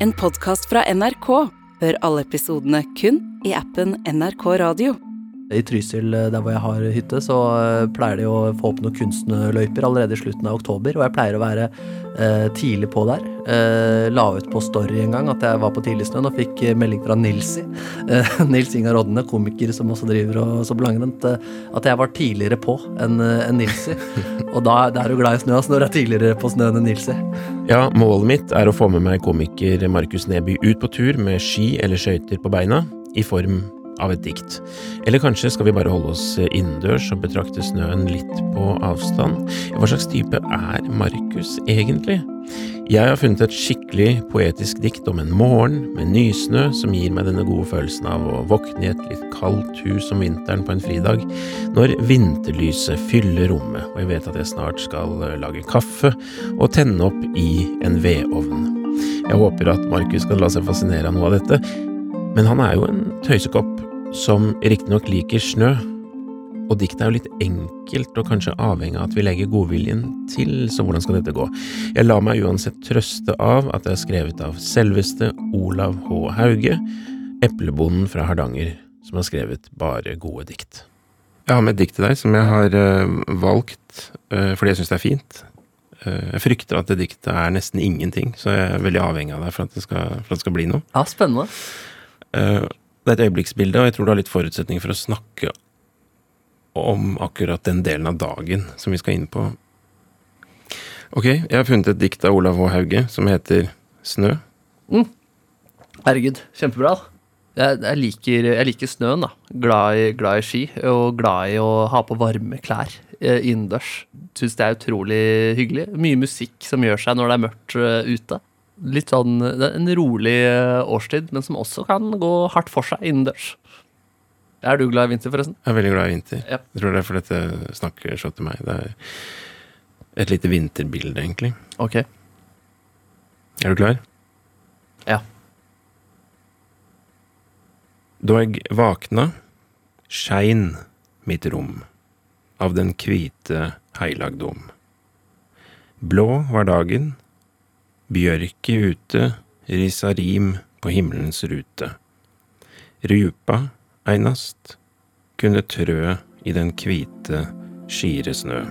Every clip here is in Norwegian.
En podkast fra NRK. Hør alle episodene kun i appen NRK Radio. I Trysil, eh, der hvor jeg har hytte, så eh, pleier de å få opp noen kunstløyper allerede i slutten av oktober. Og jeg pleier å være eh, tidlig på der. Eh, la ut på Story en gang at jeg var på Tidligsnøen og fikk eh, melding fra Nilsi. Eh, Nils Ingar Odne, komiker som også driver og så på langrenn. At jeg var tidligere på enn en Nilsi. og da, da er du glad i snø, altså når du er tidligere på snøen enn Nilsi. Ja, målet mitt er å få med meg komiker Markus Neby ut på tur med ski eller skøyter på beina, i form av et dikt. Eller kanskje skal vi bare holde oss innendørs og betrakte snøen litt på avstand? Hva slags type er Markus egentlig? Jeg har funnet et skikkelig poetisk dikt om en morgen med nysnø som gir meg denne gode følelsen av å våkne i et litt kaldt hus om vinteren på en fridag, når vinterlyset fyller rommet og jeg vet at jeg snart skal lage kaffe og tenne opp i en vedovn. Jeg håper at Markus kan la seg fascinere av noe av dette, men han er jo en tøysekopp som riktignok liker snø, og diktet er jo litt enkelt og kanskje avhengig av at vi legger godviljen til, så hvordan skal dette gå? Jeg lar meg uansett trøste av at det er skrevet av selveste Olav H. Hauge, eplebonden fra Hardanger, som har skrevet bare gode dikt. Jeg har med et dikt til deg som jeg har eh, valgt eh, fordi jeg syns det er fint. Eh, jeg frykter at det diktet er nesten ingenting, så jeg er veldig avhengig av deg for at det skal, for at det skal bli noe. Ja, spennende. Eh, det er et øyeblikksbilde, og jeg tror du har litt forutsetning for å snakke om akkurat den delen av dagen som vi skal inn på. Ok, jeg har funnet et dikt av Olav H. Hauge som heter Snø. Herregud, kjempebra. Jeg, jeg, liker, jeg liker snøen, da. Glad i, glad i ski, og glad i å ha på varme klær eh, innendørs. Syns det er utrolig hyggelig. Mye musikk som gjør seg når det er mørkt eh, ute. Litt sånn en rolig eh, årstid, men som også kan gå hardt for seg innendørs. Er du glad i vinter, forresten? Jeg er veldig glad i vinter. Ja. Jeg tror det er fordi dette snakker så til meg. Det er et lite vinterbilde, egentlig. Ok. Er du klar? Ja. Da jeg vakna, skein mitt rom av den kvite heilagdom. Blå var dagen, bjørket ute risa rim på himmelens rute. Rupa einast kunne trø i den kvite, skire snø.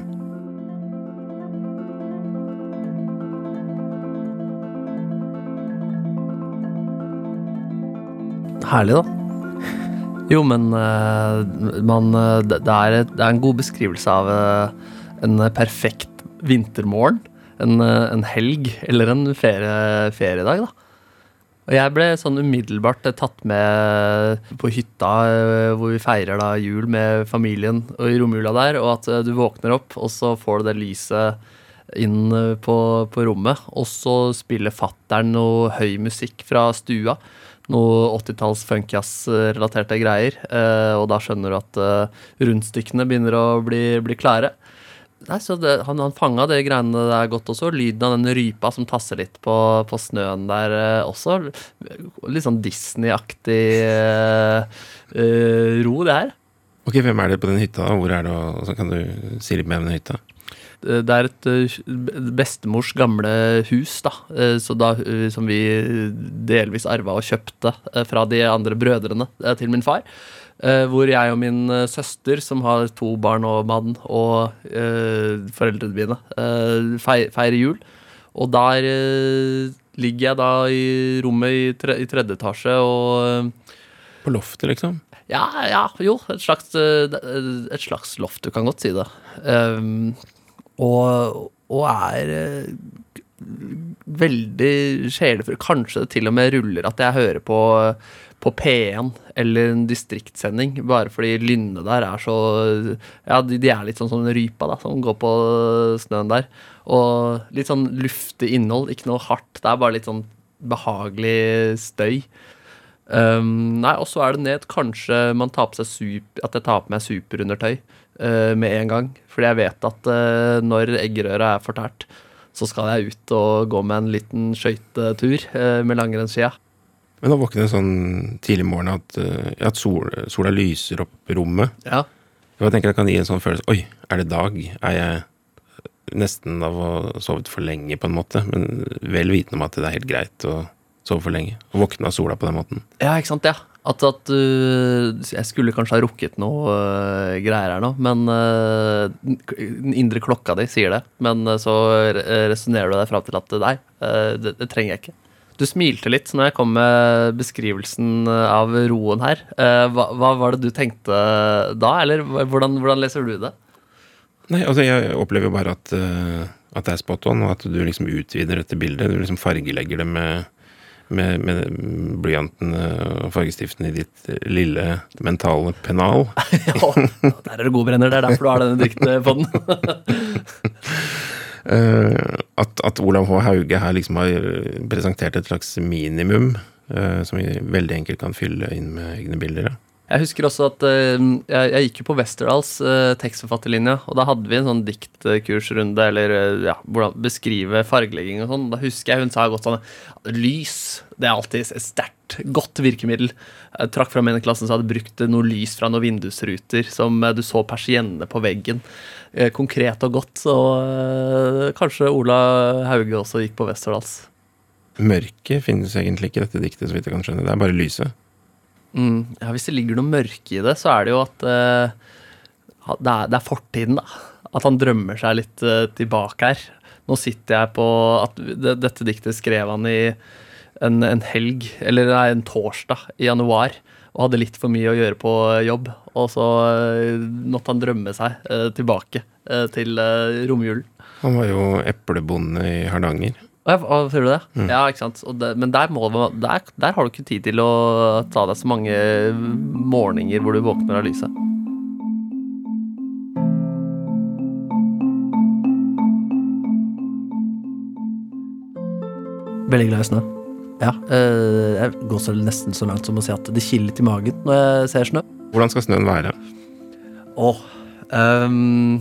Herlig, da. Jo, men eh, man, eh, det, er, et- det er en god beskrivelse av eh, en perfekt vintermorgen. En, en helg eller en ferie, feriedag, da. Og jeg ble sånn umiddelbart eh, tatt med på hytta eh, hvor vi feirer da jul med familien og i romjula der, og at eh, du våkner opp, og så får du det lyset inn på, på rommet, og så spiller fattern noe høy musikk fra stua noe 80-talls funkjazz-relaterte greier. og da skjønner du at rundstykkene begynner å bli, bli klare. Nei, så det, Han, han fanga de greiene der godt også. Lyden av den rypa som tasser litt på, på snøen der eh, også. Litt sånn Disney-aktig eh, eh, ro, det her. Ok, hvem er det på den hytta? Hvor er det, og så kan du si litt mer om den hytta? Det er et eh, bestemors gamle hus, da, eh, så da, eh, som vi delvis arva og kjøpte fra de andre brødrene til min far. Hvor jeg og min søster, som har to barn og mann, og foreldrene mine, feirer jul. Og der ligger jeg da i rommet i, tre, i tredje etasje og På loftet, liksom? ja, ja, jo. Et slags, et slags loft, du kan godt si det. Um, og, og er eh, veldig sjelefull. Kanskje det til og med ruller at jeg hører på, på P1 eller en distriktssending, bare fordi lynnet der er så Ja, de, de er litt sånn som rypa, da, som går på snøen der. Og litt sånn luftig innhold, ikke noe hardt. Det er bare litt sånn behagelig støy. Um, nei, og så er det ned kanskje man tar på seg super, at jeg tar på meg superundertøy med en gang. Fordi jeg vet at uh, når eggerøra er fortært, så skal jeg ut og gå med en liten skøytetur uh, med langrennsskia. Men da våkner jeg sånn tidlig morgen at, eh, at sol, sola lyser opp rommet Ja. Jeg tenker det kan gi en sånn følelse Oi, er det dag? Er jeg nesten av å ha sovet for lenge, på en måte? Men vel vitende om at det er helt greit å sove for lenge. Og våkne av sola på den måten. Ja, ikke sant, ja. At, at uh, Jeg skulle kanskje ha rukket noe uh, greier her nå, men uh, den indre klokka di sier det. Men uh, så resonnerer du deg fram til at nei, det, det, trenger jeg ikke. Du smilte litt når jeg kom med beskrivelsen av roen her. Hva, hva, var det du tenkte da, eller hvordan, hvordan leser du det? Nei, altså jeg opplever bare at, at det er spot on, og at du liksom utvider dette bildet. Du liksom fargelegger det med med, med blyanten og fargestiften i ditt lille mentale pennal. ja, der er du god, Brenner. Det er derfor du har denne dikten på den. at, at, Olav H. Hauge her liksom har presentert et slags minimum uh, som vi veldig enkelt kan fylle inn med egne bilder. Ja. Jeg husker også at uh, jeg, jeg, gikk jo på Westerdals uh, tekstforfatterlinja, og da hadde vi en sånn diktkursrunde, eller uh, ja, hvordan beskrive fargelegging og sånn. Da husker jeg hun sa godt sånn Lys, det er alltid et sterkt, godt virkemiddel. Jeg trakk fram en i klassen som hadde brukt noe lys fra noen vindusruter, som du så persiennene på veggen. konkret og godt. Så kanskje Ola Hauge også gikk på Westerdals. Mørket finnes egentlig ikke i dette diktet, så vidt jeg kan skjønne. Det er bare lyset. Mm, ja, Hvis det ligger noe mørke i det, så er det jo at uh, det, er, det, er, fortiden, da. At han drømmer seg litt uh, tilbake her. Nå sitter jeg på at det, Dette diktet skrev han i en, en, helg, eller nei, en torsdag i januar. Og hadde litt for mye å gjøre på jobb. Og så uh, måtte han drømme seg tilbake til romjulen. Han var jo eplebonde i Hardanger. Ser du det? Mm. Ja, ikke sant. Det, men der, må, der, der, har du ikke tid til å ta deg så mange morgener hvor du våkner av lyset. Veldig glad i snø. Ja. Øh, jeg går så nesten så langt som å si at det kiler litt i magen når jeg ser snø. Hvordan skal snøen være? Åh, um,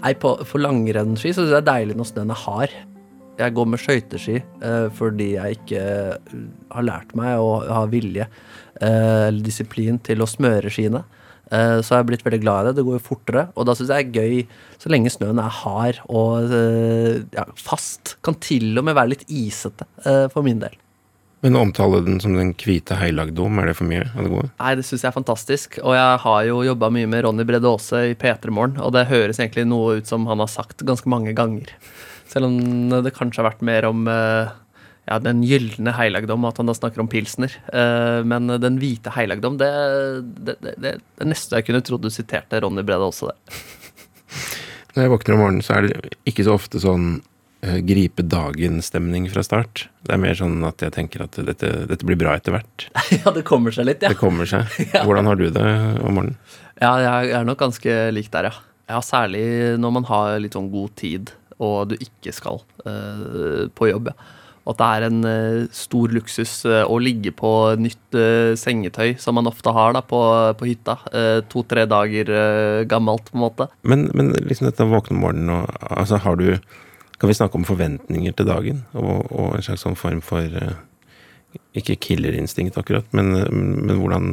nei, på, For langrennsski så syns jeg det er deilig når snøen er hard. Jeg går med skøyteski eh, fordi jeg ikke eh, har lært meg å ha vilje eh, eller disiplin til å smøre skiene. Eh, så jeg har blitt veldig glad i det. Det går jo fortere. Og da syns jeg det er gøy så lenge snøen er hard og eh, ja, fast. Kan til og med være litt isete eh, for min del. Men å omtale den som den hvite heilagdom, er det for mye av det gode? Nei, det syns jeg er fantastisk. Og jeg har jo jobba mye med Ronny Bredde Aase i P3 Morgen, og det høres egentlig noe ut som han har sagt ganske mange ganger. Selv om det kanskje har vært mer om eh, ja, den gylne heilagdom, at han da snakker om pilsner. Eh, men den hvite heilagdom, det, det, det, det er nesten jeg kunne trodd du siterte Ronny Brede også der. Når jeg våkner om morgenen, så er det ikke så ofte sånn uh, gripe dagen-stemning fra start. Det er mer sånn at jeg tenker at dette, dette blir bra etter hvert. ja, det kommer seg litt, ja. Det kommer seg. Hvordan har du det om morgenen? Ja, jeg er nok ganske lik der, ja. Ja, særlig når man har litt sånn god tid og du ikke skal uh, på jobb. Ja. Og at det er en uh, stor luksus uh, å ligge på nytt sengetøy, som man ofte har da på, på hytta. To-tre dager gammelt, på en måte. Men, men liksom dette våkne om morgenen og altså har du Kan vi snakke om forventninger til dagen? Og, og en slags sånn form for ikke killerinstinkt, akkurat, men, men hvordan,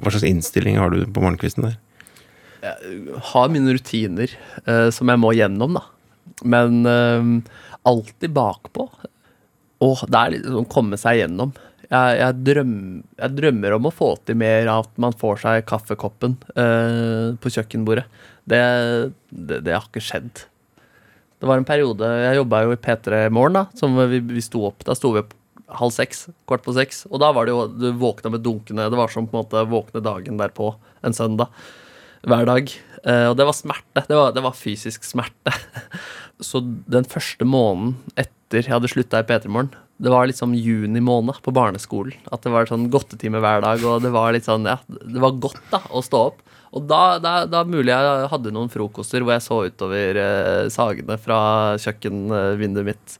hva slags innstilling har du på morgenkvisten der? Jeg har mine rutiner som jeg må gjennom, da. Men uh, alltid bakpå. Og det er liksom å komme seg gjennom. Jeg, jeg, drøm, jeg, drømmer om å få til mer av at man får seg kaffekoppen uh, på kjøkkenbordet. Det, det, det, har ikke skjedd. Det var en periode Jeg jobba jo i P3 Morgen, da. Som vi, vi sto opp. Da sto vi opp halv seks, kvart på seks. Og da var det jo Du våkna med dunkene Det var som på en måte våkne dagen derpå, en søndag. Hver dag. Uh, og det var smerte. Det var, det var fysisk smerte. Så den første måneden etter jeg hadde slutta i P3 Morgen, det var liksom juni måned på barneskolen. At det var sånn godtetime hver dag, og det var litt sånn, ja, det var godt da, å stå opp. Og da, da, da mulig jeg hadde noen frokoster hvor jeg så utover eh, sagene fra kjøkkenvinduet mitt.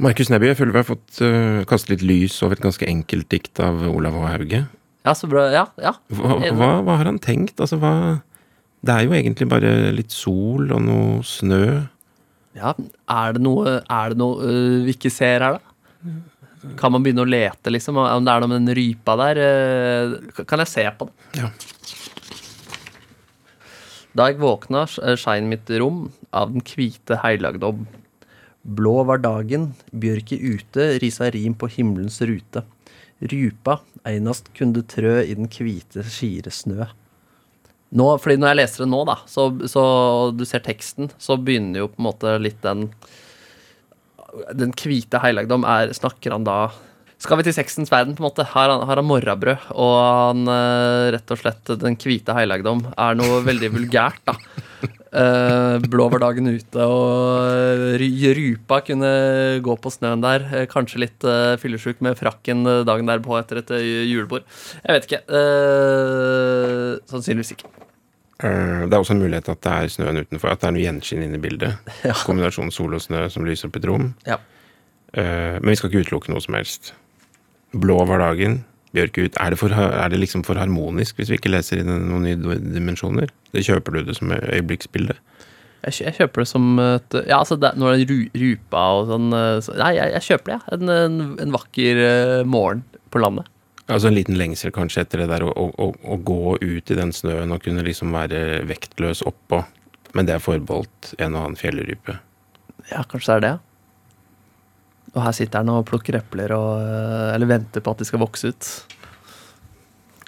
Markus Neby, jeg føler vi har fått uh, kastet litt lys over et ganske enkelt dikt av Olav H. Hauge. Ja, så bra. Ja, ja. Hva, hva, hva har han tenkt? Altså, hva Det er jo egentlig bare litt sol og noe snø. Ja, er det noe, er det noe uh, vi ikke ser her, da? Kan man begynne å lete, liksom? Om det er noe med den rypa der? Uh, kan jeg se på det? Ja. Da jeg våkna, skein mitt rom av den hvite heilagdom. Blå var dagen, bjørk i ute, risa rim på himmelens rute. Rupa, einast kunde trø i den kvite skire snø. Nå, fordi når jeg leser det nå, da, så, så du ser teksten, så begynner jo på en måte litt den Den hvite heilagdom er Snakker han da Skal vi til sexens verden, på en måte? Han, har han morrabrød, og han eh, rett og slett Den hvite heilagdom er noe veldig vulgært, da. Uh, blå var dagen ute, og ry- Rupa kunne gå på snøen der. Eh, kanskje litt uh, med frakken eh, dagen derpå etter et eh, julebord. Jeg vet ikke. Eh, sannsynligvis ikke. Eh, Det er også en mulighet at det er snøen utenfor, at det er noe gjenskinn inne i bildet. Ja. Kombinasjon sol og snø som lyser opp et rom. Ja. Eh, Men vi skal ikke utelukke noe som helst. Blå var dagen, bjørk ut. Er det, for, er det liksom for harmonisk hvis vi ikke leser inn noen nye dimensjoner? Det kjøper du det som øyeblikksbilde? Jeg, jeg kjøper det som et Ja, altså, det, når det er ru, rupa og sånn eh, så, Nei, jeg, jeg kjøper det. jeg. En, en, en vakker eh, morgen på landet. Altså en liten lengsel kanskje etter det der å, å, å, å gå ut i den snøen og kunne liksom være vektløs oppå. Men det er forbeholdt en og annen fjellrype. Ja, kanskje det er det. Og her sitter han og plukker epler og eh, Eller venter på at de skal vokse ut.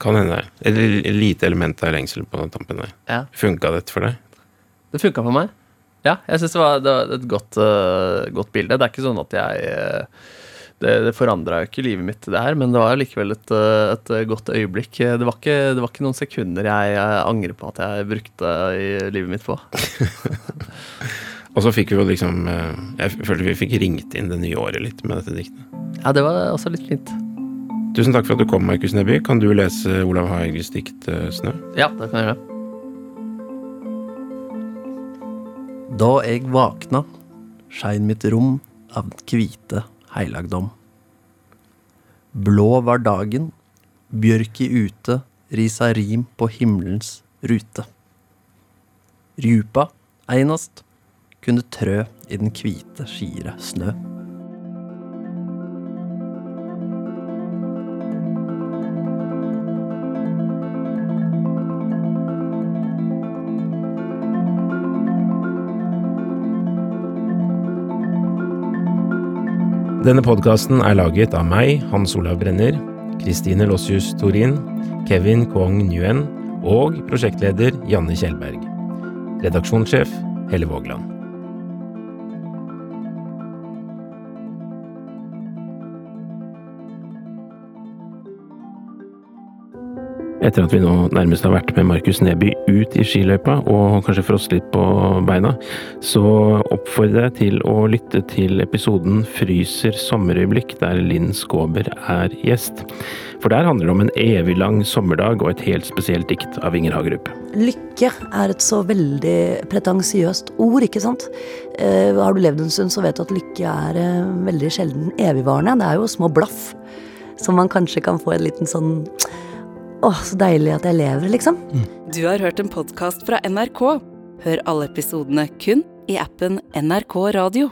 Kan hende. Eller et lite element av lengsel på tampen der. Ja. Funka dette for deg? Det funka for meg. Ja, jeg syns det, var- det var et godt, uh, godt bilde. Det er ikke sånn at jeg eh, Det, det forandra jo ikke livet mitt, det her, men det var likevel et, et godt øyeblikk. Det var, ikke, det var ikke noen sekunder jeg, jeg angrer på at jeg brukte i livet mitt på. Og så fikk vi jo liksom eh, Jeg følte vi fikk ringt inn det nye året litt med dette diktet. Ja, det var også litt fint. Tusen takk for at du kom, Markus Neby. Kan du lese Olav Haiges dikt eh, 'Snø'? Ja, det kan jeg gjøre. Da jeg vakna, skein mitt rom av den hvite heilagdom. Blå var dagen, bjørk i ute, risa rim på himmelens rute. Rjupa einast, kunne trø i den hvite skire snø. Denne podkasten er laget av meg, Hans Olav Brenner, Kristine Lossius Torin, Kevin Kwong Nguyen og prosjektleder Janne Kjellberg. Redaksjonssjef Helle Vågland. Etter at vi nå nærmest har vært med Markus Neby ut i skiløypa og kanskje frosset litt på beina, så oppfordrer jeg til å lytte til episoden Fryser sommerøyeblikk, der Linn Skåber er gjest. For der handler det om en evig lang sommerdag og et helt spesielt dikt av Inger Hagerup. Lykke er et så veldig pretensiøst ord, ikke sant. Eh, har du levd en stund, så vet du at lykke er eh, veldig sjelden evigvarende. Det er jo små blaff som man kanskje kan få en liten sånn Åh, så deilig at jeg lever, liksom. Du har hørt en podkast fra NRK. Hør alle episodene kun i appen NRK Radio.